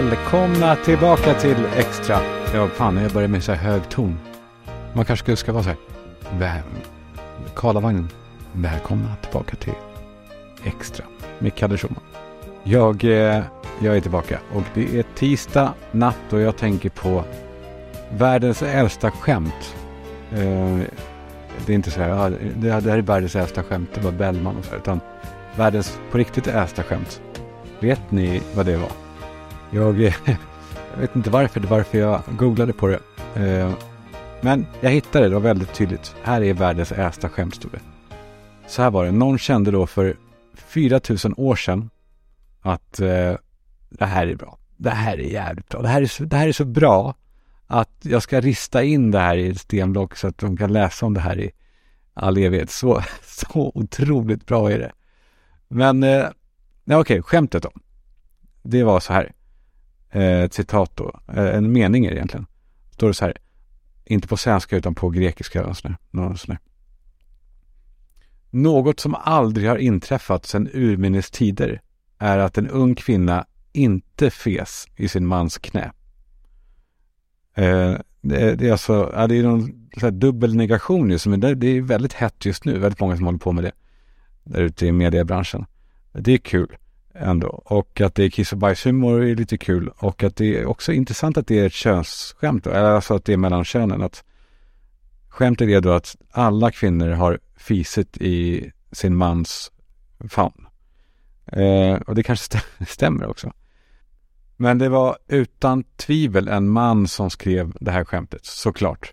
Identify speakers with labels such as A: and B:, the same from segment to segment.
A: Välkomna tillbaka till Extra. Ja, fan, jag börjar med så här hög ton. Man kanske ska vara så här. Väl, Karlavagnen. Välkomna tillbaka till Extra med Kalle Schumann. Jag, eh, jag är tillbaka och det är tisdag natt och jag tänker på världens äldsta skämt. Eh, det är inte så ah, här, det här är världens äldsta skämt, det var Bellman och så här, utan världens på riktigt äldsta skämt. Vet ni vad det var? Jag, eh, jag vet inte varför, det varför jag googlade på det. Eh, men jag hittade det, det var väldigt tydligt. Här är världens äldsta skämt, stod det. Så här var det, någon kände då för 4000 år sedan att eh, det här är bra. Det här är jävligt bra. Det här är, så, det här är så bra att jag ska rista in det här i ett stenblock så att de kan läsa om det här i all evighet. Så, så otroligt bra är det. Men, eh, okej, okay, skämtet då. Det var så här. Eh, ett citat då, eh, en mening är det egentligen. Står det så här. Inte på svenska utan på grekiska. Och sådär, sådär. Något som aldrig har inträffat sedan urminnes tider är att en ung kvinna inte fes i sin mans knä. Eh, det, det, är alltså, ja, det är någon så dubbel negation ju, som det, det är väldigt hett just nu, väldigt många som håller på med det där ute i mediebranschen. Det är kul ändå. Och att det är kiss och bajshumor är lite kul. Och att det är också intressant att det är ett könsskämt. då, alltså att det är mellan könen. Att skämtet är då att alla kvinnor har fisit i sin mans famn. Eh, och det kanske st stämmer också. Men det var utan tvivel en man som skrev det här skämtet, såklart.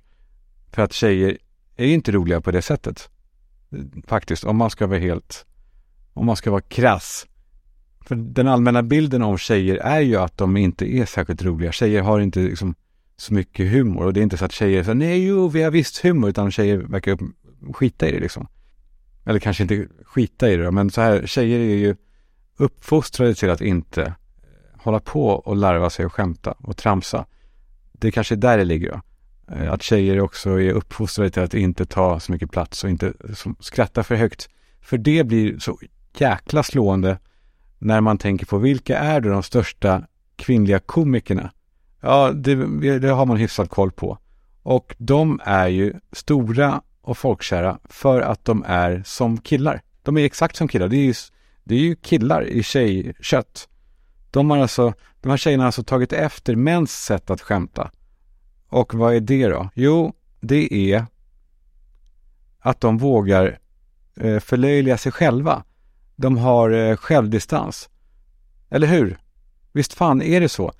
A: För att tjejer är inte roliga på det sättet. Faktiskt, om man ska vara helt, om man ska vara krass. För den allmänna bilden av tjejer är ju att de inte är särskilt roliga. Tjejer har inte liksom så mycket humor och det är inte så att tjejer säger nej jo vi har visst humor utan tjejer verkar skita i det liksom. Eller kanske inte skita i det då, men så här tjejer är ju uppfostrade till att inte eh, hålla på och larva sig och skämta och tramsa. Det kanske är där det ligger då. Eh, att tjejer också är uppfostrade till att inte ta så mycket plats och inte eh, skratta för högt. För det blir så jäkla slående när man tänker på vilka är då de största kvinnliga komikerna? Ja, det, det, har man hyfsat koll på. Och de är ju stora och folkkära för att de är som killar. De är exakt som killar. Det är ju, det är ju killar i tjejkött. De har alltså, de här tjejerna har alltså tagit efter mäns sätt att skämta. Och vad är det då? Jo, det är att de vågar eh, förlöjliga sig själva. De har eh, självdistans. Eller hur? Visst fan är det så?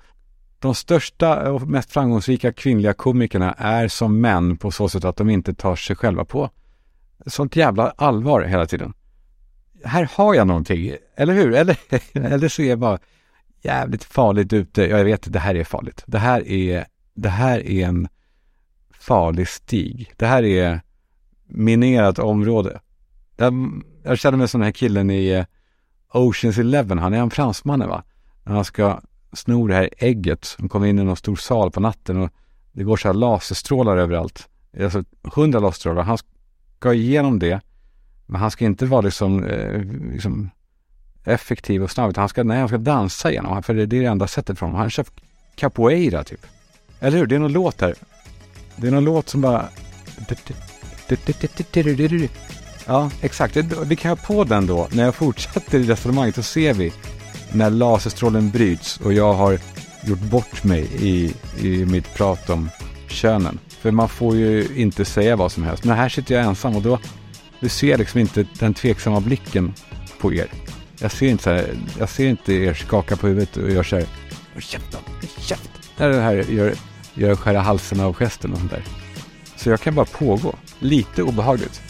A: De största och mest framgångsrika kvinnliga komikerna är som män på så sätt att de inte tar sig själva på sånt jävla allvar hela tiden. Här har jag någonting, eller hur? Eller, eller så är jag bara jävligt farligt ute. Jag vet, det här är farligt. Det här är, det här är en farlig stig. Det här är minerat område. Jag känner mig som den här killen i eh, Oceans Eleven. Han är en fransman va? När han ska sno det här ägget. Han kommer in i någon stor sal på natten och det går så här laserstrålar överallt. Alltså hundra laserstrålar. Han ska igenom det. Men han ska inte vara liksom, eh, liksom effektiv och snabb. Han ska, nej, han ska dansa igenom, för det är det enda sättet för honom. Han kör capoeira typ. Eller hur? Det är någon låt här. Det är någon låt som bara... Ja, exakt. Vi kan ha på den då. När jag fortsätter i resonemanget så ser vi när laserstrålen bryts och jag har gjort bort mig i, i mitt prat om könen. För man får ju inte säga vad som helst. Men här sitter jag ensam och då, du ser liksom inte den tveksamma blicken på er. Jag ser inte så här, jag ser inte er skaka på huvudet och göra så här. Håll Käften, käft. När det här gör, gör skära halsen av gesten och sånt där. Så jag kan bara pågå. Lite obehagligt.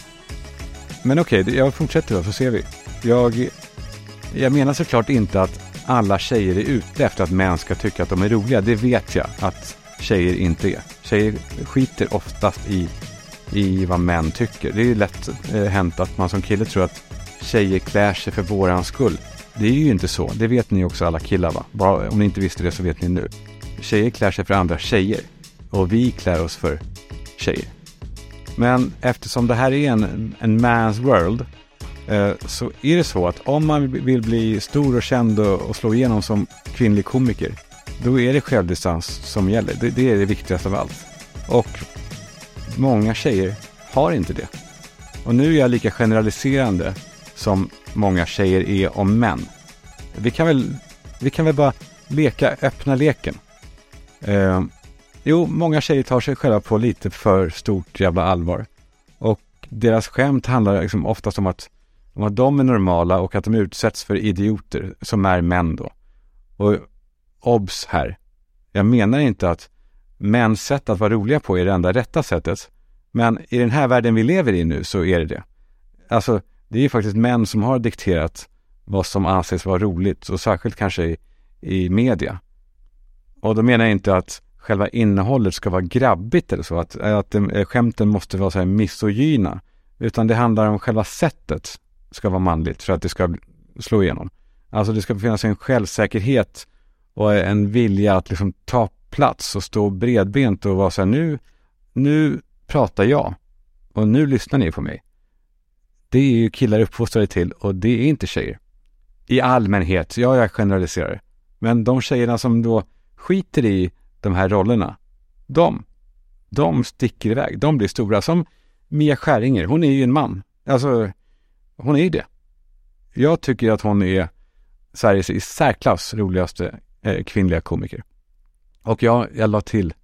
A: Men okej, okay, jag fortsätter då så ser vi. Jag, jag menar såklart inte att alla tjejer är ute efter att män ska tycka att de är roliga. Det vet jag att tjejer inte är. Tjejer skiter oftast i, i vad män tycker. Det är ju lätt eh, hänt att man som kille tror att tjejer klär sig för våran skull. Det är ju inte så. Det vet ni också alla killar va? Bara, om ni inte visste det så vet ni nu. Tjejer klär sig för andra tjejer. Och vi klär oss för tjejer. Men eftersom det här är en, en man's world eh, så är det så att om man vill bli stor och känd och, och slå igenom som kvinnlig komiker då är det självdistans som gäller. Det, det är det viktigaste av allt. Och många tjejer har inte det. Och nu är jag lika generaliserande som många tjejer är om män. Vi kan väl, vi kan väl bara leka öppna leken. Eh, jo, många tjejer tar sig själva på lite för stort jävla allvar. Och deras skämt handlar liksom oftast om att, om att de är normala och att de utsätts för idioter som är män då. Och obs här. Jag menar inte att mäns sätt att vara roliga på är det enda rätta sättet. Men i den här världen vi lever i nu så är det det. Alltså, det är ju faktiskt män som har dikterat vad som anses vara roligt och särskilt kanske i, i media. Och då menar jag inte att själva innehållet ska vara grabbigt eller så, att, att eh, skämten måste vara så här misogyna. Utan det handlar om själva sättet ska vara manligt för att det ska slå igenom. Alltså det ska finnas en självsäkerhet och en vilja att liksom ta plats och stå bredbent och vara så här, nu, nu pratar jag och nu lyssnar ni på mig. Det är ju killar uppfostrade till och det är inte tjejer. I allmänhet, ja jag generaliserar. Men de tjejerna som då skiter i de här rollerna, de, de sticker iväg. De blir stora. Som Mia Skäringer, hon är ju en man. Alltså, hon är ju det. Jag tycker att hon är Sveriges i särklass roligaste eh, kvinnliga komiker. Och jag, jag la till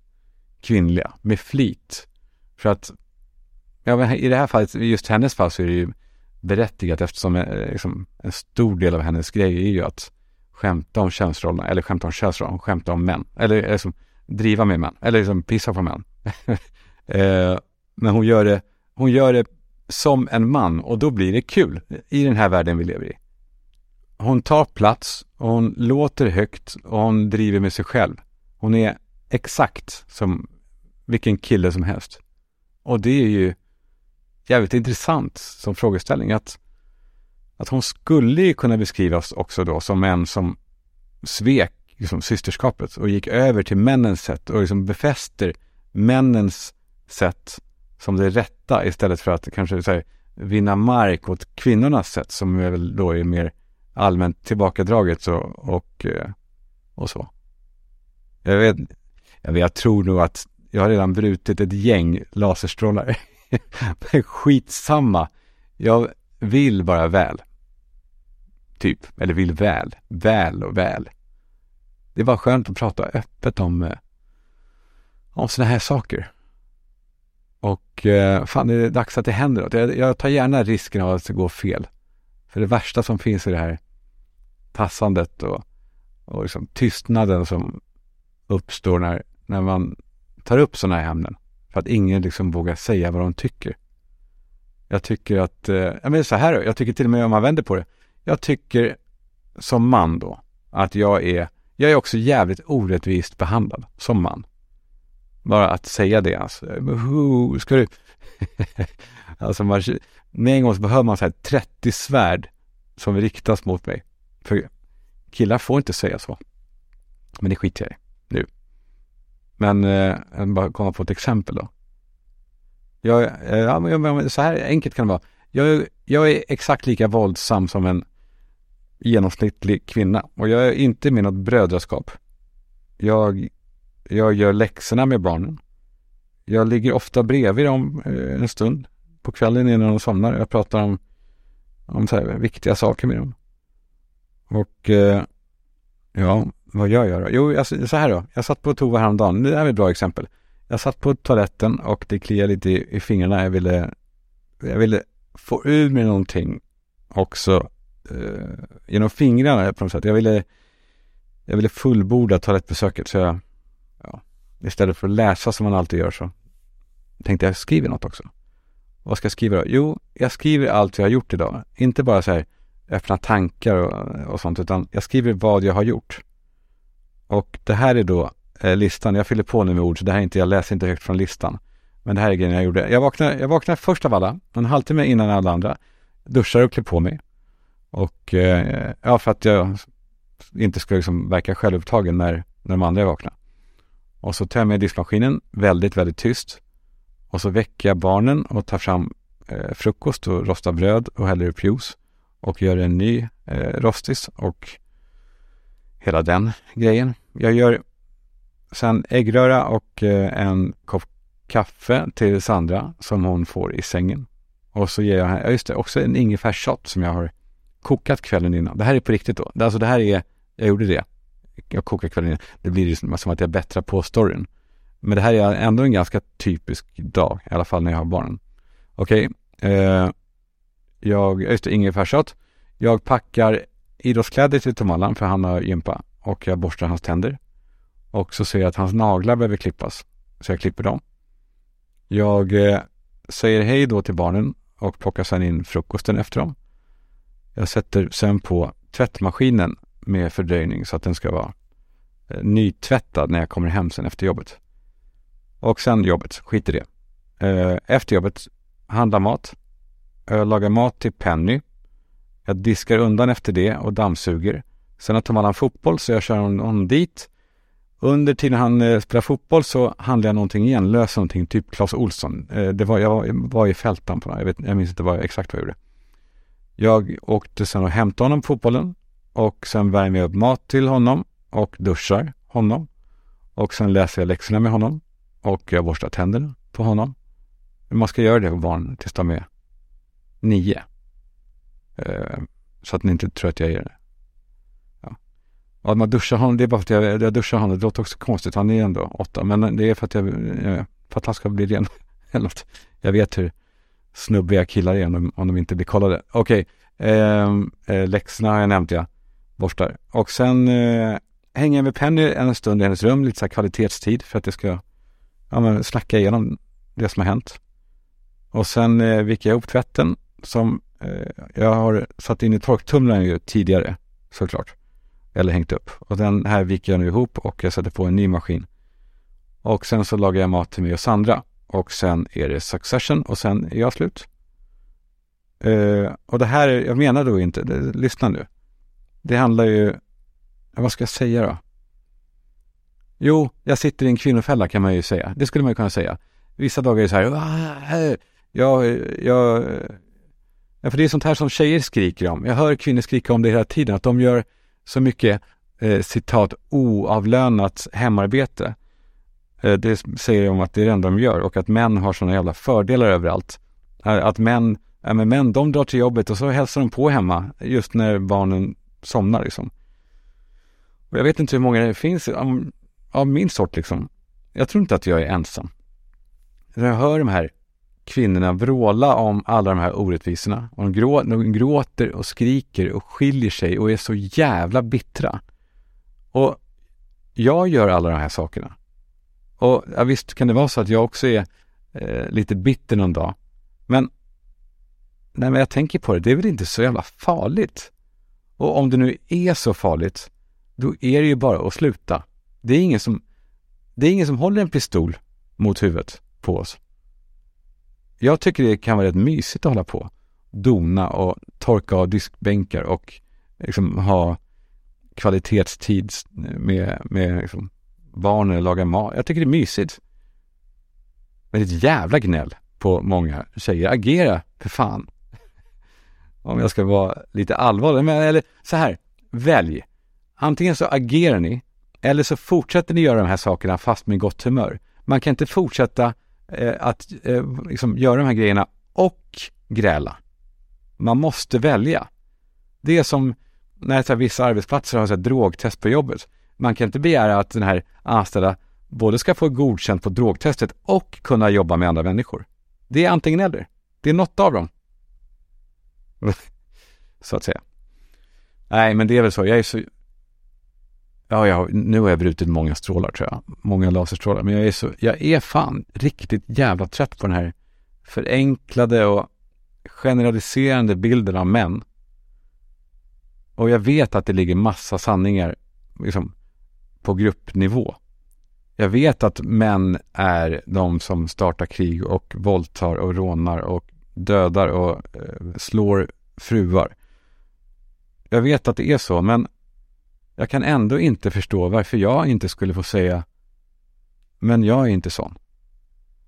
A: kvinnliga med flit. För att ja, i det här fallet, just hennes fall så är det ju berättigat eftersom eh, liksom, en stor del av hennes grej är ju att skämta om könsrollerna, eller skämta om könsrollerna, skämta om män. Eller liksom, driva med män, eller liksom pissa på män. eh, men hon gör, det, hon gör det som en man och då blir det kul i den här världen vi lever i. Hon tar plats och hon låter högt och hon driver med sig själv. Hon är exakt som vilken kille som helst. Och det är ju jävligt intressant som frågeställning att, att hon skulle ju kunna beskrivas också då som en som svek liksom, systerskapet och gick över till männens sätt och liksom befäster männens sätt som det rätta istället för att kanske här, vinna mark åt kvinnornas sätt som är väl då är mer allmänt tillbakadraget och, och, och så. Jag vet, jag, vet, jag tror nog att jag har redan brutit ett gäng laserstrålar. Men skitsamma. Jag vill bara väl. Typ. Eller vill väl. Väl och väl. Det är bara skönt att prata öppet om, eh, om sådana här saker. Och eh, fan, det är dags att det händer något. Jag, jag tar gärna risken av att det går fel. För det värsta som finns är det här tassandet och, och liksom tystnaden som uppstår när, när man tar upp sådana här ämnen. För att ingen liksom vågar säga vad de tycker. Jag tycker att, eh, men så här, jag tycker till och med om man vänder på det. Jag tycker som man då att jag är, jag är också jävligt orättvist behandlad som man. Bara att säga det alltså. Ska du... alltså man, med en gång så behöver man så här 30 svärd som riktas mot mig. För killar får inte säga så. Men det skiter jag i nu. Men eh, jag bara komma på ett exempel då. Jag, eh, så här enkelt kan det vara. Jag, jag är exakt lika våldsam som en genomsnittlig kvinna och jag är inte med något brödraskap. Jag, jag gör läxorna med barnen. Jag ligger ofta bredvid dem eh, en stund på kvällen innan de somnar. Jag pratar om, om så här viktiga saker med dem. Och eh, ja, vad gör jag då? Jo, alltså, så här då. Jag satt på toa häromdagen. Det här är ett bra exempel. Jag satt på toaletten och det kliade lite i, i fingrarna. Jag ville, jag ville få ur mig någonting också eh, genom fingrarna på något sätt. Jag ville, jag ville fullborda toalettbesöket. Så jag, ja, istället för att läsa som man alltid gör så tänkte jag skriva något också. Vad ska jag skriva då? Jo, jag skriver allt jag har gjort idag. Inte bara så här öppna tankar och, och sånt, utan jag skriver vad jag har gjort. Och det här är då eh, listan. Jag fyller på nu med ord, så det här är inte, jag läser inte högt från listan. Men det här är grejen jag gjorde. Jag vaknade, jag vaknade först av alla, en halvtimme innan alla andra. Duschar och klär på mig. Och eh, ja, för att jag inte skulle liksom verka självupptagen när, när de andra vaknar. Och så tömmer jag diskmaskinen väldigt, väldigt tyst. Och så väcker jag barnen och tar fram eh, frukost och rostar bröd och häller upp juice. Och gör en ny eh, rostis och hela den grejen. Jag gör sen äggröra och eh, en kopp kaffe till Sandra som hon får i sängen. Och så ger jag henne, just det, också en ingefärsshot som jag har kokat kvällen innan. Det här är på riktigt då. Alltså det här är, jag gjorde det. Jag kokade kvällen innan. Det blir ju som att jag bättrar på storyn. Men det här är ändå en ganska typisk dag, i alla fall när jag har barnen. Okej, okay, eh, jag, just det, ingefärsshot. Jag packar idrottskläder till Tom Allan för han har gympa och jag borstar hans tänder. Och så ser jag att hans naglar behöver klippas. Så jag klipper dem. Jag eh, säger hej då till barnen och plockar sedan in frukosten efter dem. Jag sätter sen på tvättmaskinen med fördröjning så att den ska vara eh, nytvättad när jag kommer hem sen efter jobbet. Och sen jobbet, skit i det. Eh, efter jobbet, handla mat. Jag lagar mat till Penny. Jag diskar undan efter det och dammsuger. Sen har Tom Allan fotboll så jag kör honom dit. Under tiden han eh, spelar fotboll så handlar jag någonting igen, löser någonting, typ Clas Olsson. Eh, det var, jag var i fältan på jag, vet, jag minns inte vad, exakt vad jag gjorde. Jag åkte sen och hämtade honom på fotbollen och sen värmer jag upp mat till honom och duschar honom. Och sen läser jag läxorna med honom och jag borstar tänderna på honom. Man ska göra det på barn tills de är nio. Eh, så att ni inte tror att jag är och att man duschar honom, det är bara för att jag, jag duschar honom. Det låter också konstigt. Han är ändå åtta. Men det är för att jag, för att han ska bli ren. Eller något. Jag vet hur snubbiga killar är om de, om de inte blir kollade. Okej, okay. Eh, läxorna har jag nämnt ja. Borstar. Och sen eh, hänger jag med Penny en stund i hennes rum, lite så här kvalitetstid för att jag ska ja, men, snacka igenom det som har hänt. Och sen eh, viker jag ihop tvätten som eh, jag har satt in i torktumlaren ju tidigare såklart eller hängt upp. Och den här viker jag nu ihop och jag sätter på en ny maskin. Och sen så lagar jag mat till mig och Sandra. Och sen är det succession och sen är jag slut. Uh, och det här, jag menar då inte, det, lyssna nu. Det handlar ju, vad ska jag säga då? Jo, jag sitter i en kvinnofälla kan man ju säga. Det skulle man ju kunna säga. Vissa dagar är det så här, jag, jag, ja, för det är sånt här som tjejer skriker om. Jag hör kvinnor skrika om det hela tiden, att de gör så mycket eh, citat oavlönat hemarbete. Eh, det säger om att det är det enda de gör och att män har sådana jävla fördelar överallt. Eh, att män, ja men män de drar till jobbet och så hälsar de på hemma just när barnen somnar liksom. Och jag vet inte hur många det finns av, av min sort liksom. Jag tror inte att jag är ensam. När jag hör de här kvinnorna vråla om alla de här orättvisorna. Och de, grå, de gråter och skriker och skiljer sig och är så jävla bittra. Och jag gör alla de här sakerna. Och ja, visst kan det vara så att jag också är eh, lite bitter någon dag. Men när jag tänker på det, det är väl inte så jävla farligt. Och om det nu är så farligt, då är det ju bara att sluta. Det är ingen som, det är ingen som håller en pistol mot huvudet på oss. Jag tycker det kan vara rätt mysigt att hålla på. Dona och torka av diskbänkar och liksom ha kvalitetstid med, med liksom barnen och laga mat. Jag tycker det är mysigt. Men det är ett jävla gnäll på många tjejer. Agera för fan. Om jag ska vara lite allvarlig. Men, eller så här, välj. Antingen så agerar ni eller så fortsätter ni göra de här sakerna fast med gott humör. Man kan inte fortsätta eh, att eh, liksom göra de här grejerna och gräla. Man måste välja. Det är som när så här, vissa arbetsplatser har så här, drogtest på jobbet. Man kan inte begära att den här anställda både ska få godkänt på drogtestet och kunna jobba med andra människor. Det är antingen eller. Det är något av dem. så att säga. Nej, men det är väl så. Jag är så Ja, jag, nu har jag brutit många strålar tror jag. Många laserstrålar. Men jag är så, jag är fan riktigt jävla trött på den här förenklade och generaliserande bilden av män. Och jag vet att det ligger massa sanningar liksom, på gruppnivå. Jag vet att män är de som startar krig och våldtar och rånar och dödar och eh, slår fruar. Jag vet att det är så, men jag kan ändå inte förstå varför jag inte skulle få säga Men jag är inte sån.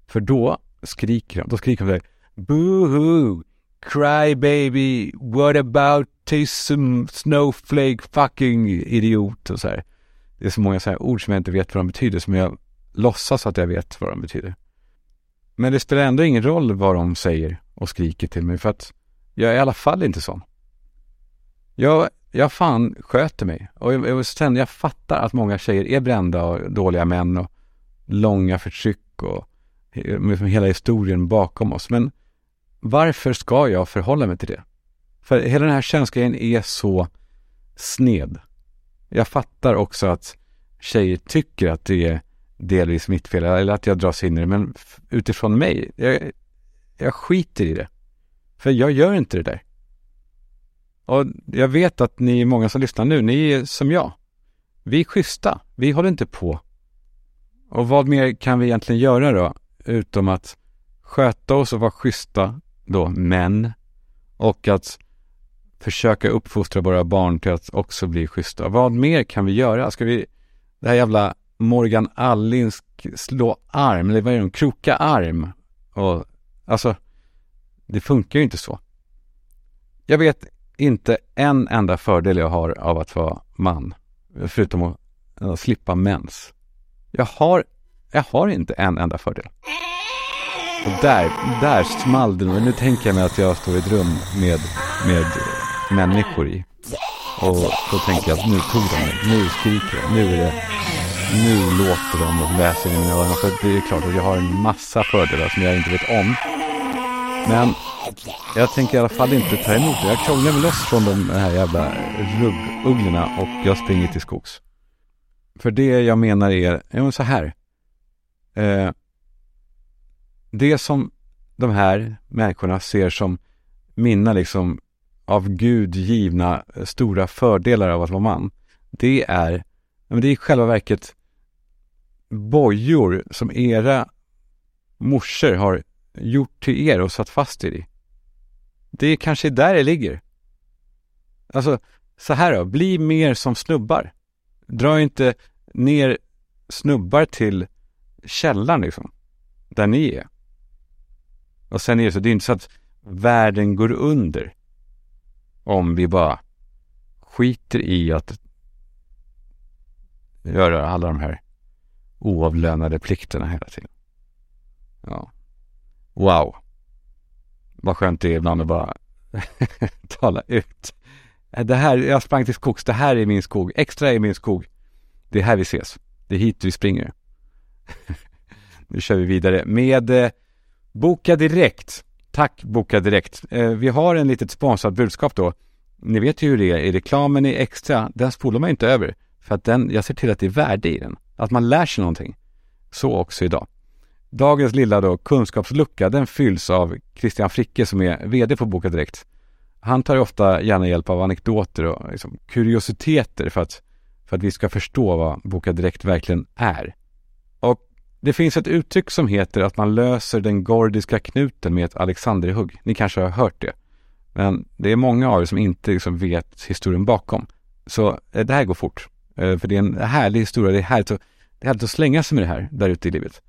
A: För då skriker de, då skriker de Boohoo! Cry baby! What about autism, snowflake, fucking idiot och så här. Det är så många så här ord som jag inte vet vad de betyder, som jag låtsas att jag vet vad de betyder. Men det spelar ändå ingen roll vad de säger och skriker till mig, för att jag är i alla fall inte sån. Jag, jag fan sköter mig. Och jag, jag, sen, jag fattar att många tjejer är brända och dåliga män och långa förtryck och med liksom hela historien bakom oss. Men varför ska jag förhålla mig till det? För hela den här könsgrejen är så sned. Jag fattar också att tjejer tycker att det är delvis mitt fel eller att jag dras in i det. Men utifrån mig, jag, jag skiter i det. För jag gör inte det där. Och jag vet att ni är många som lyssnar nu, ni är som jag. Vi är schyssta, vi håller inte på. Och vad mer kan vi egentligen göra då? Utom att sköta oss och vara schyssta då, män. Och att försöka uppfostra våra barn till att också bli schyssta. Vad mer kan vi göra? Ska vi, det här jävla Morgan Allinsk slå arm, eller vad är det, kroka arm? Och alltså, det funkar ju inte så. Jag vet inte en enda fördel jag har av att vara man, förutom att, att slippa mens. Jag har, jag har inte en enda fördel. Och där, där small det nog. Nu tänker jag mig att jag står i ett rum med, med människor i. Och då tänker jag att nu tog de mig, nu skriker jag, nu är det, nu låter de och läser i mina öron. För det är klart att jag har en massa fördelar som jag inte vet om. Men jag tänker i alla fall inte ta emot det. Jag krånglar mig loss från de här jävla ruggugglorna och jag springer till skogs. För det jag menar är, ja men så här. Eh, det som de här människorna ser som mina liksom av Gud givna stora fördelar av att vara man. Det är, det är i själva verket bojor som era morsor har gjort till er och satt fast er i. Det är kanske där det ligger. Alltså, så här då, bli mer som snubbar. Dra inte ner snubbar till källan liksom, där ni är. Och sen är det så, det är inte så att världen går under om vi bara skiter i att göra alla de här oavlönade plikterna hela tiden. Ja. Wow. Vad skönt det är ibland att bara tala ut. Äh, det här, jag sprang till skogs, det här är min skog, extra är min skog. Det är här vi ses. Det är hit vi springer. nu kör vi vidare med eh, Boka Direkt. Tack Boka Direkt. Eh, vi har en litet sponsrat budskap då. Ni vet ju hur det är, i reklamen i extra, den spolar man inte över. För att den, jag ser till att det är värde i den. Att man lär sig någonting. Så också idag. Dagens lilla då kunskapslucka, den fylls av Christian Fricke som är VD på Boka Direkt. Han tar ju ofta gärna hjälp av anekdoter och liksom kuriositeter för att, för att vi ska förstå vad Boka Direkt verkligen är. Och det finns ett uttryck som heter att man löser den gordiska knuten med ett Alexanderhugg. Ni kanske har hört det. Men det är många av er som inte liksom vet historien bakom. Så eh, det här går fort. Eh, för det är en härlig historia. Det är härligt att, det är härligt att slänga sig med det här där ute i livet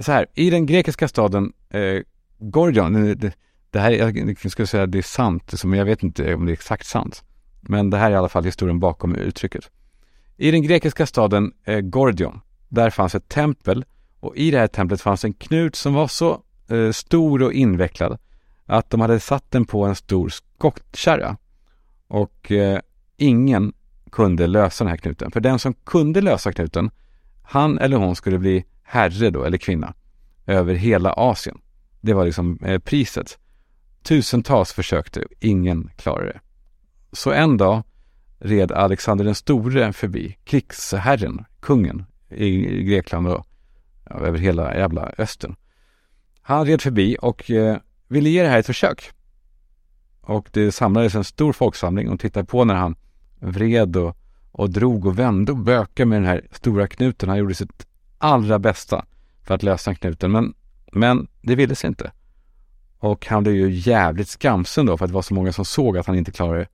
A: så här, i den grekiska staden eh, Gordion, det, det, här, jag skulle säga det är sant, men jag vet inte om det är exakt sant. Men det här är i alla fall historien bakom uttrycket. I den grekiska staden eh, Gordion, där fanns ett tempel och i det här templet fanns en knut som var så eh, stor och invecklad att de hade satt den på en stor skottkärra. Och eh, ingen kunde lösa den här knuten. För den som kunde lösa knuten, han eller hon skulle bli herre då, eller kvinna, över hela Asien. Det var liksom eh, priset. Tusentals försökte, ingen klarade det. Så en dag red Alexander den store förbi, krigsherren, kungen i Grekland och ja, över hela jävla östern. Han red förbi och eh, ville ge det här ett försök. Och det samlades en stor folksamling och tittade på när han vred och, och drog och vände och bökade med den här stora knuten. Han gjorde sitt allra bästa för att lösa knuten. Men, men det ville sig inte. Och han blev ju jävligt skamsen då för att det var så många som såg att han inte klarade det.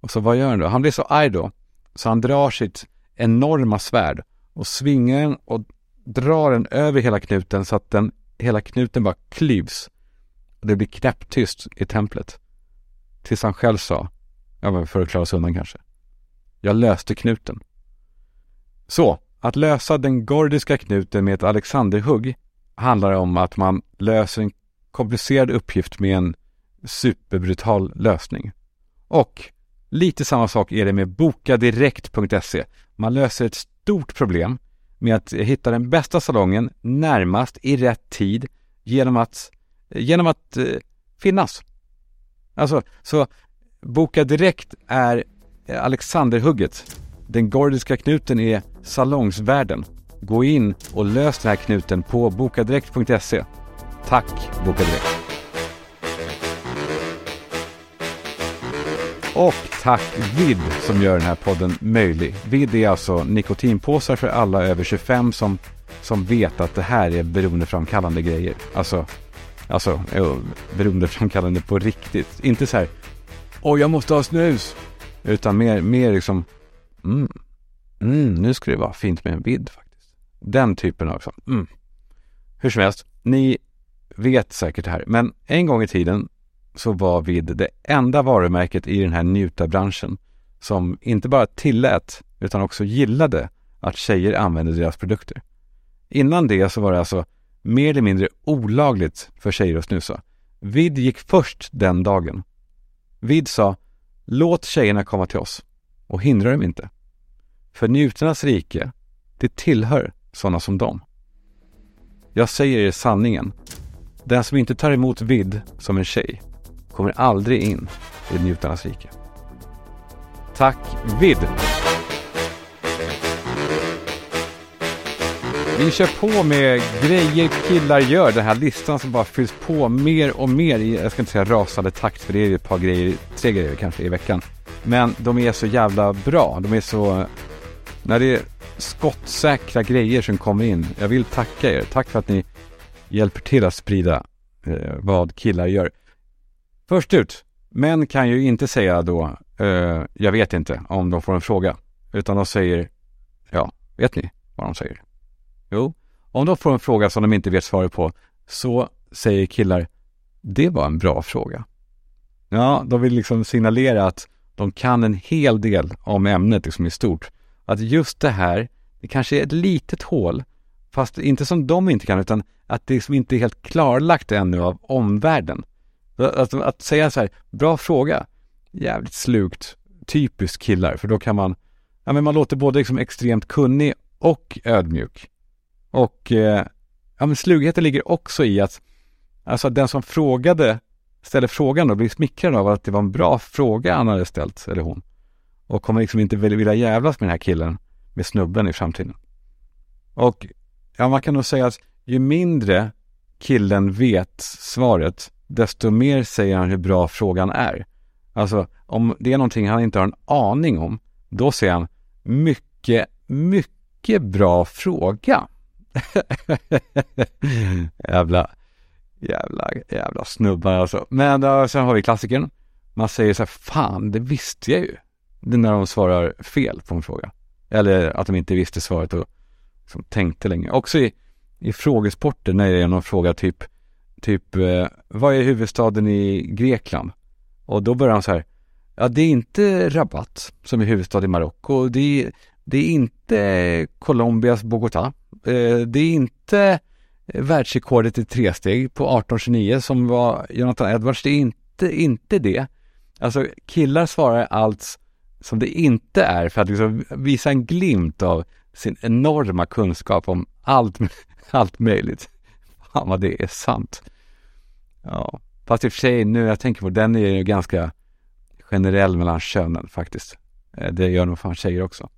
A: Och så vad gör han då? Han blir så arg då. Så han drar sitt enorma svärd och svingar den och drar den över hela knuten så att den, hela knuten bara klyvs. Och det blir knäpptyst i templet. Tills han själv sa Ja, men för att klara sig undan kanske. Jag löste knuten. Så, att lösa den gordiska knuten med ett Alexanderhugg handlar om att man löser en komplicerad uppgift med en superbrutal lösning. Och lite samma sak är det med bokadirekt.se. Man löser ett stort problem med att hitta den bästa salongen närmast i rätt tid genom att, genom att eh, finnas. Alltså, så Boka Direkt är Alexanderhugget. Den gordiska knuten är salongsvärden. Gå in och lös den här knuten på bokadirekt.se. Tack Bokadirekt! Och tack Vid som gör den här podden möjlig. Vid är alltså nikotinpåsar för alla över 25 som, som vet att det här är beroendeframkallande grejer. Alltså, alltså beroendeframkallande på riktigt. Inte så här, åh jag måste ha snus. Utan mer, mer liksom, mm, mm, nu ska det vara fint med en vidd faktiskt. Den typen av, liksom, mm. Hur som helst, ni vet säkert det här, men en gång i tiden så var vid det enda varumärket i den här njutarbranschen som inte bara tillät utan också gillade att tjejer använde deras produkter. Innan det så var det alltså mer eller mindre olagligt för tjejer att snusa. Vid gick först den dagen. Vid sa Låt tjejerna komma till oss och hindra dem inte. För njutarnas rike, det tillhör sådana som dem. Jag säger er sanningen. Den som inte tar emot vid som en tjej kommer aldrig in i njutarnas rike. Tack vid! Vi kör på med grejer killar gör. Den här listan som bara fylls på mer och mer i, jag ska inte säga rasande takt för det är ett par grejer, tre grejer kanske i veckan. Men de är så jävla bra. De är så, när det är skottsäkra grejer som kommer in. Jag vill tacka er. Tack för att ni hjälper till att sprida eh, vad killar gör. Först ut, män kan ju inte säga då, eh, jag vet inte, om de får en fråga. Utan de säger, ja, vet ni vad de säger? Jo, om de får en fråga som de inte vet svaret på, så säger killar, det var en bra fråga. Ja, de vill liksom signalera att de kan en hel del om ämnet liksom i stort. Att just det här, det kanske är ett litet hål, fast inte som de inte kan, utan att det liksom inte är helt klarlagt ännu av omvärlden. Att, att säga så här, bra fråga, jävligt slukt, typiskt killar, för då kan man, ja men man låter både liksom extremt kunnig och ödmjuk. Och eh, ja men slugheten ligger också i att, alltså den som frågade, ställer frågan och blir smickrad av att det var en bra fråga han hade ställt, eller hon. Och kommer liksom inte vilja jävlas med den här killen, med snubben i framtiden. Och ja, man kan nog säga att ju mindre killen vet svaret, desto mer säger han hur bra frågan är. Alltså, om det är någonting han inte har en aning om, då säger han mycket, mycket bra fråga. jävla, jävla, jävla snubbar alltså. Men då, sen har vi klassikern. Man säger så här, fan, det visste jag ju. Det är när de svarar fel på en fråga. Eller att de inte visste svaret och liksom tänkte länge. Också i, i frågesporter när det är någon fråga typ typ, eh, vad är huvudstaden i Grekland? Och då börjar han så här, ja det är inte Rabat som är huvudstad i Marocko, det, det är inte Colombias Bogotá, Eh, det är inte eh, världsrekordet i tresteg på 1829 som var Jonathan Edwards, det är inte, inte det. Alltså killar svarar allt som det inte är för att liksom visa en glimt av sin enorma kunskap om allt, allt möjligt. Fan vad det är sant. Ja, fast i och för sig nu jag tänker på den är ju ganska generell mellan könen faktiskt. Eh, det gör nog fan tjejer också.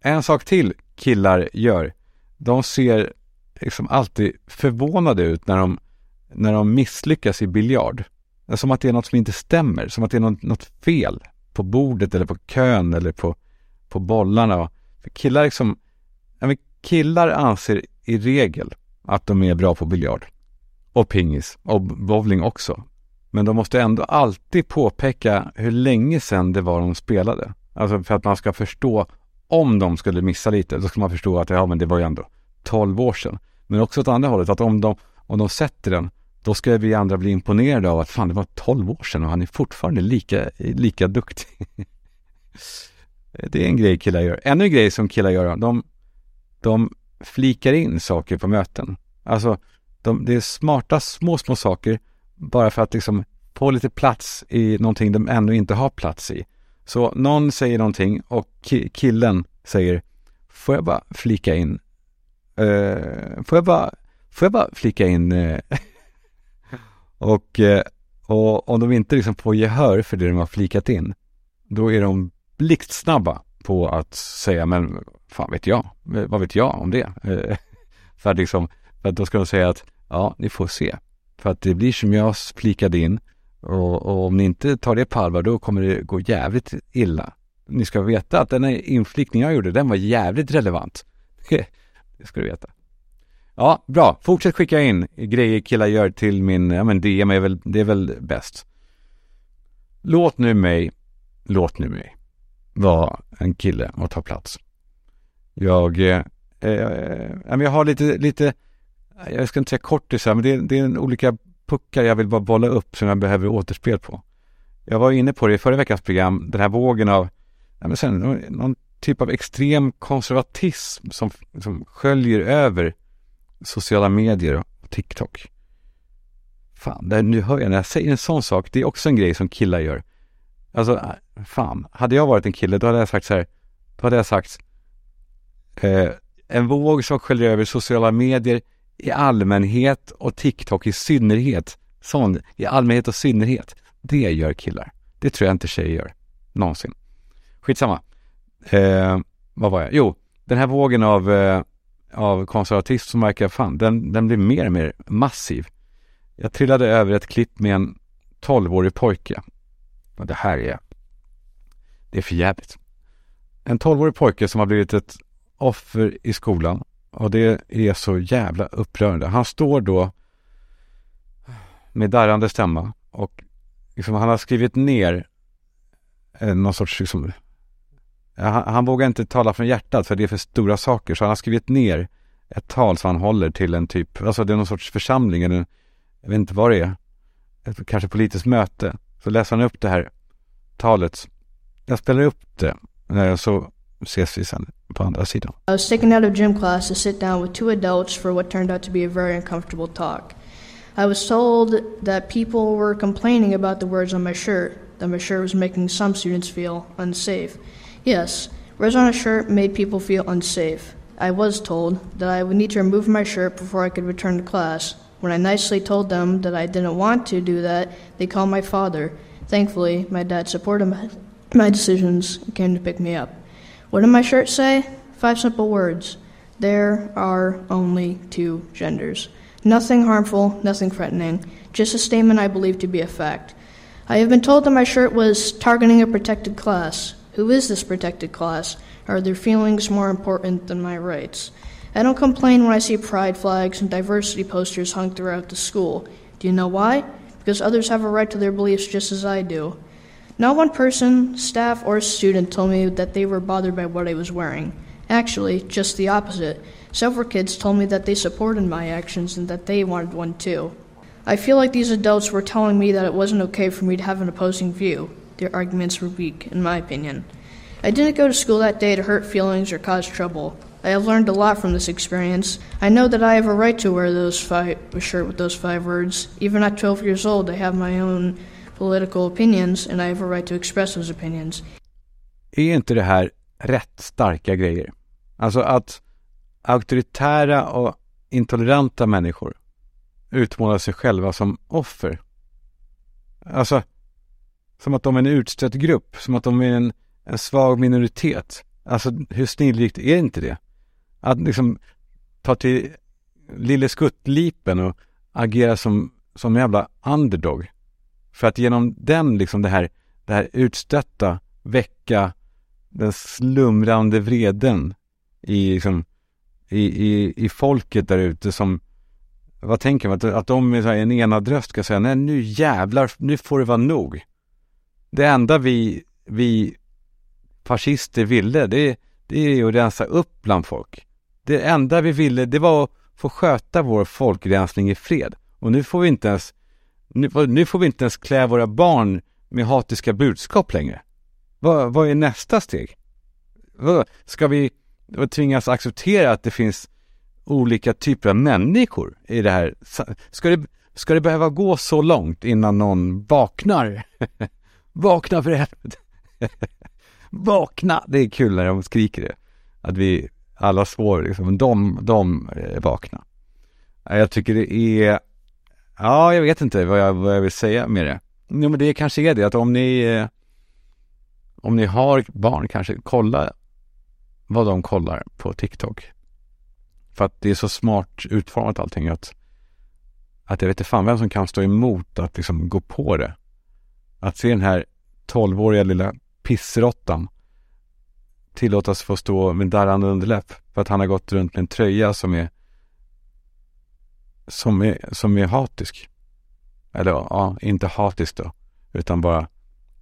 A: En sak till killar gör. De ser liksom alltid förvånade ut när de, när de misslyckas i biljard. Som att det är något som inte stämmer, som att det är något, något fel på bordet eller på kön eller på, på bollarna. För killar liksom, killar anser i regel att de är bra på biljard. Och pingis. Och bowling också. Men de måste ändå alltid påpeka hur länge sedan det var de spelade. Alltså för att man ska förstå om de skulle missa lite, då ska man förstå att ja, men det var ju ändå 12 år sedan. Men också åt andra hållet, att om de, om de sätter den då ska vi andra bli imponerade av att fan det var 12 år sedan och han är fortfarande lika, lika duktig. det är en grej killar gör. Ännu en grej som killar gör, de, de flikar in saker på möten. Alltså, de, det är smarta små, små saker bara för att liksom få lite plats i någonting de ännu inte har plats i. Så någon säger någonting och killen säger Får jag bara flika in? Uh, får jag bara, får jag bara flika in? Uh, och, uh, och om de inte liksom får gehör för det de har flikat in, då är de blixtsnabba på att säga, men fan vet jag, vad vet jag om det? för att liksom, för att då ska de säga att, ja, ni får se. För att det blir som jag flikade in och, och, om ni inte tar det på allvar då kommer det gå jävligt illa. Ni ska veta att den här inflikningen jag gjorde, den var jävligt relevant. det ska du veta. Ja, bra. Fortsätt skicka in grejer killar gör till min, ja men DM är väl, det är väl bäst. Låt nu mig, låt nu mig vara en kille och ta plats. Jag, eh, eh, jag har lite, lite, jag ska inte säga kortisar, men det, det är en olika puckar jag vill bara bolla upp som jag behöver återspel på. Jag var inne på det i förra veckans program, den här vågen av ja, men sen, någon typ av extrem konservatism som, som sköljer över sociala medier och TikTok. Fan, där, nu hör jag när jag säger en sån sak, det är också en grej som killar gör. Alltså, äh, fan, hade jag varit en kille då hade jag sagt så här, då hade jag sagt eh, en våg som sköljer över sociala medier i allmänhet och TikTok i synnerhet. Sån, i allmänhet och synnerhet. Det gör killar. Det tror jag inte tjejer gör. Någonsin. Skitsamma. Eh, vad var jag? Jo, den här vågen av, eh, av konservatism som verkar, fan, den, den blir mer och mer massiv. Jag trillade över ett klipp med en 12-årig pojke. Och det här är, det är för jävligt. En 12-årig pojke som har blivit ett offer i skolan och det är så jävla upprörande. Han står då med darrande stämma och liksom, han har skrivit ner eh, någon sorts liksom, han, han vågar inte tala från hjärtat för det är för stora saker så han har skrivit ner ett tal som han håller till en typ, alltså det är någon sorts församling eller jag vet inte vad det är, ett kanske politiskt möte. Så läser han upp det här talet. Jag spelar upp det eh, så ses vi sen på andra sidan.
B: I was taken out of gym class to sit down with two adults for what turned out to be a very uncomfortable talk. I was told that people were complaining about the words on my shirt, that my shirt was making some students feel unsafe. Yes, words on a shirt made people feel unsafe. I was told that I would need to remove my shirt before I could return to class. When I nicely told them that I didn't want to do that, they called my father. Thankfully, my dad supported my, my decisions and came to pick me up. What did my shirt say? Five simple words. There are only two genders. Nothing harmful, nothing threatening, just a statement I believe to be a fact. I have been told that my shirt was targeting a protected class. Who is this protected class? Are their feelings more important than my rights? I don't complain when I see pride flags and diversity posters hung throughout the school. Do you know why? Because others have a right to their beliefs just as I do. Not one person, staff, or student told me that they were bothered by what I was wearing. Actually, just the opposite. Several kids told me that they supported my actions and that they wanted one too. I feel like these adults were telling me that it wasn't okay for me to have an opposing view. Their arguments were weak, in my opinion. I didn't go to school that day to hurt feelings or cause trouble. I have learned a lot from this experience. I know that I have a right to wear those five, a shirt with those five words. Even at 12 years old, I have my own political opinions and I have a right to express those opinions.
A: Är inte det här rätt starka grejer? Alltså att auktoritära och intoleranta människor utmålar sig själva som offer. Alltså, som att de är en utstött grupp, som att de är en, en svag minoritet. Alltså, hur snillrikt är inte det? Att liksom ta till lille skuttlipen och agera som, som en jävla underdog. För att genom den, liksom det här, det här utstötta, väcka den slumrande vreden i, liksom, i, i, i folket där ute som, vad tänker man, att, att de med en enad röst ska säga, nej nu jävlar, nu får det vara nog. Det enda vi, vi fascister ville, det, det är att rensa upp bland folk. Det enda vi ville, det var att få sköta vår folkrensning i fred. Och nu får vi inte ens, nu, nu får vi inte ens klä våra barn med hatiska budskap längre. Vad, vad är nästa steg? Ska vi tvingas acceptera att det finns olika typer av människor i det här? Ska det, ska det behöva gå så långt innan någon vaknar? Vakna för helvete! Vakna! Det är kul när de skriker det. Att vi alla svår liksom, de, de eh, vakna. Jag tycker det är, ja jag vet inte vad jag, vad jag vill säga med det. Jo men det kanske är det att om ni, eh, om ni har barn kanske, kolla vad de kollar på TikTok. För att det är så smart utformat allting att, att jag vet inte fan vem som kan stå emot att liksom gå på det. Att se den här tolvåriga lilla pissrottan tillåtas få stå med darrande underläpp för att han har gått runt med en tröja som är som är, som är hatisk. Eller ja, inte hatisk då, utan bara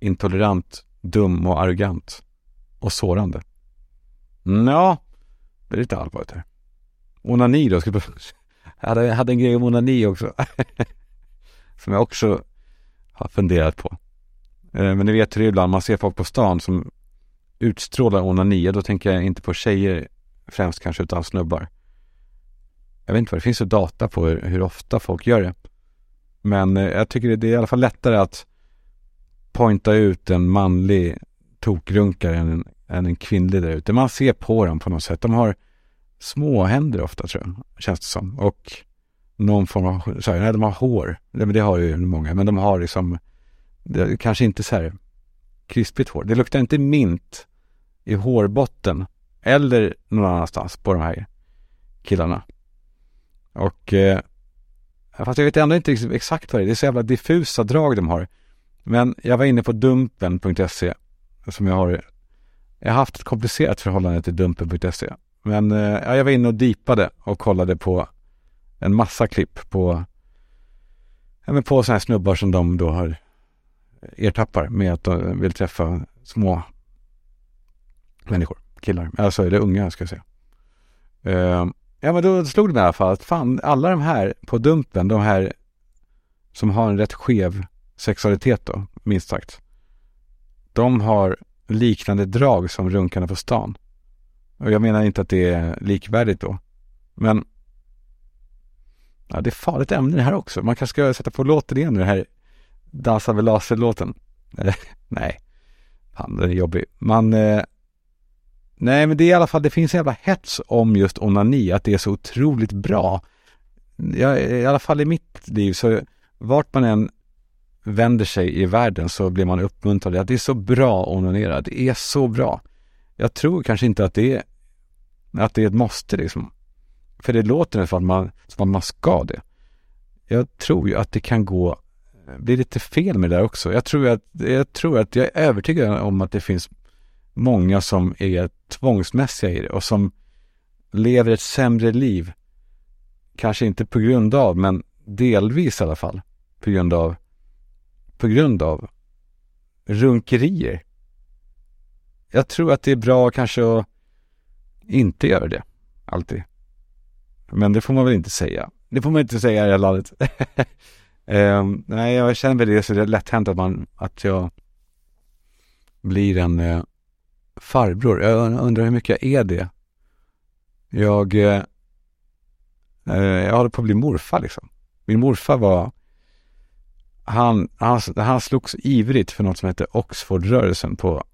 A: intolerant, dum och arrogant och sårande. Ja, det är lite allvarligt här. Onani då, jag hade, jag hade en grej om onani också. som jag också har funderat på. Eh, men ni vet hur det är ibland, man ser folk på stan som utstrålar onani, då tänker jag inte på tjejer främst kanske, utan snubbar. Jag vet inte vad det finns för data på hur, hur ofta folk gör det. Men eh, jag tycker det är i alla fall lättare att pointa ut en manlig tokrunkare än en, än en kvinnlig där ute. Man ser på dem på något sätt. De har små händer ofta tror jag, känns det som. Och någon form av, så här, nej de har hår, det, det har ju många, men de har liksom, det, kanske inte så här krispigt hår. Det luktar inte mint i hårbotten eller någon annanstans på de här killarna. Och eh, fast jag vet ändå inte exakt vad det är. Det är så jävla diffusa drag de har. Men jag var inne på dumpen.se som jag har. Jag har haft ett komplicerat förhållande till dumpen.se. Men eh, jag var inne och dipade och kollade på en massa klipp på ja, men på sådana här snubbar som de då har ertappar med att de vill träffa små människor, killar, alltså eller unga ska jag säga. Eh, ja men då slog det mig i alla fall att fan alla de här på Dumpen, de här som har en rätt skev sexualitet då, minst sagt. De har liknande drag som runkarna på stan. Och jag menar inte att det är likvärdigt då. Men ja, det är farligt ämne det här också. Man kanske ska sätta på låten igen nu, den här Dansa med laser-låten. nej, fan den är jobbig. Man, eh, nej men det är i alla fall, det finns en jävla hets om just onani, att det är så otroligt bra. Jag, I alla fall i mitt liv så vart man än vänder sig i världen så blir man uppmuntrad att det är så bra att onanera, det är så bra. Jag tror kanske inte att det är, att det är ett måste liksom. För det låter som att man, som att man ska det. Jag tror ju att det kan gå bli lite fel med det där också. Jag tror att, jag tror att jag är övertygad om att det finns många som är tvångsmässiga i det och som lever ett sämre liv. Kanske inte på grund av, men delvis i alla fall. På grund av, på grund av runkerier. Jag tror att det är bra kanske att inte göra det, alltid. Men det får man väl inte säga. Det får man inte säga i det här landet. Um, nej, jag känner väl det så det är lätt hänt att man, att jag blir en uh, farbror. Jag undrar hur mycket jag är det. Jag, eh, eh, jag håller på att bli morfar liksom. Min morfar var, han, han, han slogs ivrigt för något som hette Oxfordrörelsen på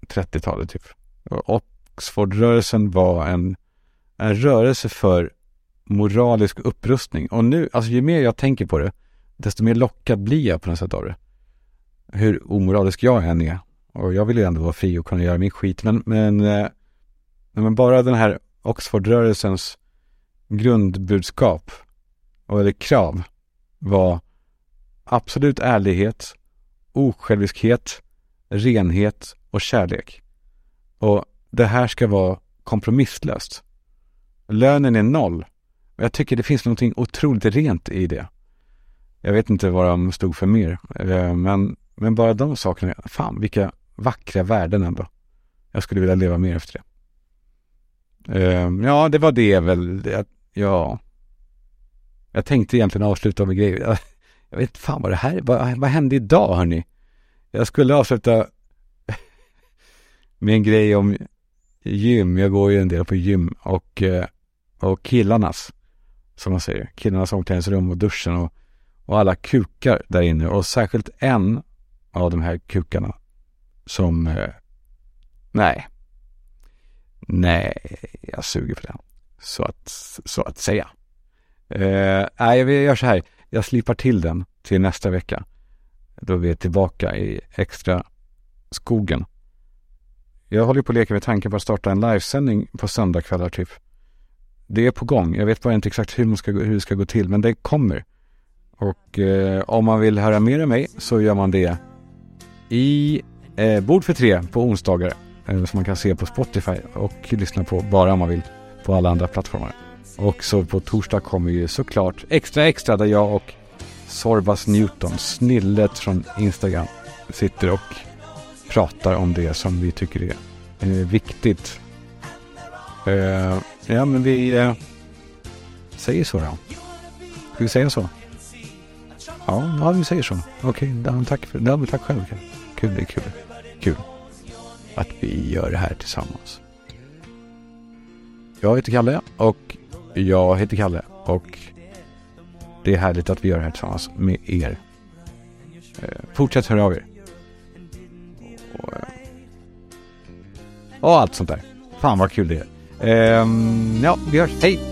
A: 30-talet typ. Oxfordrörelsen var en, en rörelse för moralisk upprustning. Och nu, alltså ju mer jag tänker på det, desto mer lockad blir jag på något sätt av det. Hur omoralisk jag än är. Och jag vill ju ändå vara fri och kunna göra min skit. Men, men, eh, men bara den här Oxfordrörelsens grundbudskap, eller krav, var absolut ärlighet, osjälviskhet, renhet och kärlek. Och det här ska vara kompromisslöst. Lönen är noll. Och jag tycker det finns något otroligt rent i det. Jag vet inte vad de stod för mer. Eh, men, men bara de sakerna, fan vilka vackra värden ändå. Jag skulle vilja leva mer efter det. Eh, ja, det var det väl. Ja. Jag tänkte egentligen avsluta med grejer. Jag, jag vet fan vad det här vad, vad hände idag hörni? Jag skulle avsluta med en grej om gym. Jag går ju en del på gym och, eh, och killarnas, som man säger, killarnas omklädningsrum och duschen och, och alla kukar där inne och särskilt en av de här kukarna som, eh, nej, nej, jag suger för den. Så att, så att säga. Eh, nej, jag gör så här. Jag slipar till den till nästa vecka. Då vi är tillbaka i extra skogen. Jag håller på att leka med tanken på att starta en livesändning på söndagkvällar typ. Det är på gång. Jag vet bara inte exakt hur, man ska, hur det ska gå till, men det kommer. Och eh, om man vill höra mer av mig så gör man det i eh, Bord för tre på onsdagar. Eh, som man kan se på Spotify och lyssna på bara om man vill på alla andra plattformar. Och så på torsdag kommer ju såklart Extra Extra där jag och Sorbas Newton, snillet från Instagram, sitter och pratar om det som vi tycker är eh, viktigt. Eh, ja, men vi eh, säger så då. Ska vi säga så? Ja, ja vi säger så. Okej, okay, tack för tack själv. Kul, det är kul. Kul att vi gör det här tillsammans. Jag heter Kalle och jag heter Kalle och det är härligt att vi gör det här tillsammans med er. Eh, fortsätt höra av er. Och, eh, och allt sånt där. Fan vad kul det är. Ehm, ja, vi hörs. Hej!